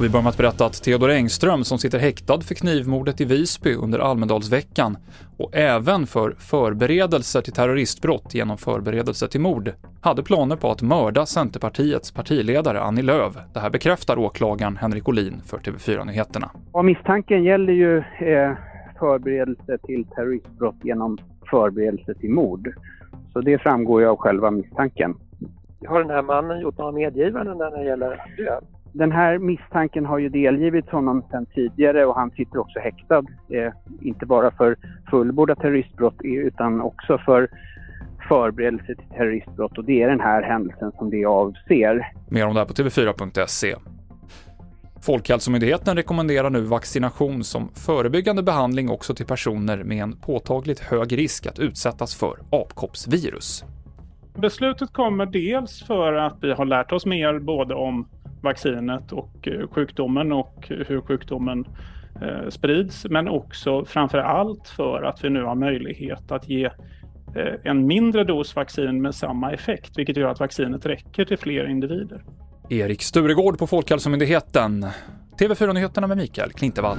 Vi börjar med att berätta att Theodor Engström, som sitter häktad för knivmordet i Visby under Almedalsveckan och även för förberedelser till terroristbrott genom förberedelse till mord, hade planer på att mörda Centerpartiets partiledare Annie Lööf. Det här bekräftar åklagaren Henrik Olin för TV4 Nyheterna. Ja, misstanken gäller ju eh, förberedelse till terroristbrott genom förberedelse till mord. Så det framgår ju av själva misstanken. Har den här mannen gjort några medgivanden när det gäller det? Den här misstanken har ju delgivits honom sedan tidigare och han sitter också häktad. Eh, inte bara för fullbordat terroristbrott utan också för förberedelse till terroristbrott och det är den här händelsen som det avser. Mer om det här på tv4.se. Folkhälsomyndigheten rekommenderar nu vaccination som förebyggande behandling också till personer med en påtagligt hög risk att utsättas för apkoppsvirus. Beslutet kommer dels för att vi har lärt oss mer både om vaccinet och eh, sjukdomen och hur sjukdomen eh, sprids, men också framför allt för att vi nu har möjlighet att ge eh, en mindre dos vaccin med samma effekt, vilket gör att vaccinet räcker till fler individer. Erik Sturegård på Folkhälsomyndigheten. TV4-nyheterna med Mikael Klintevall.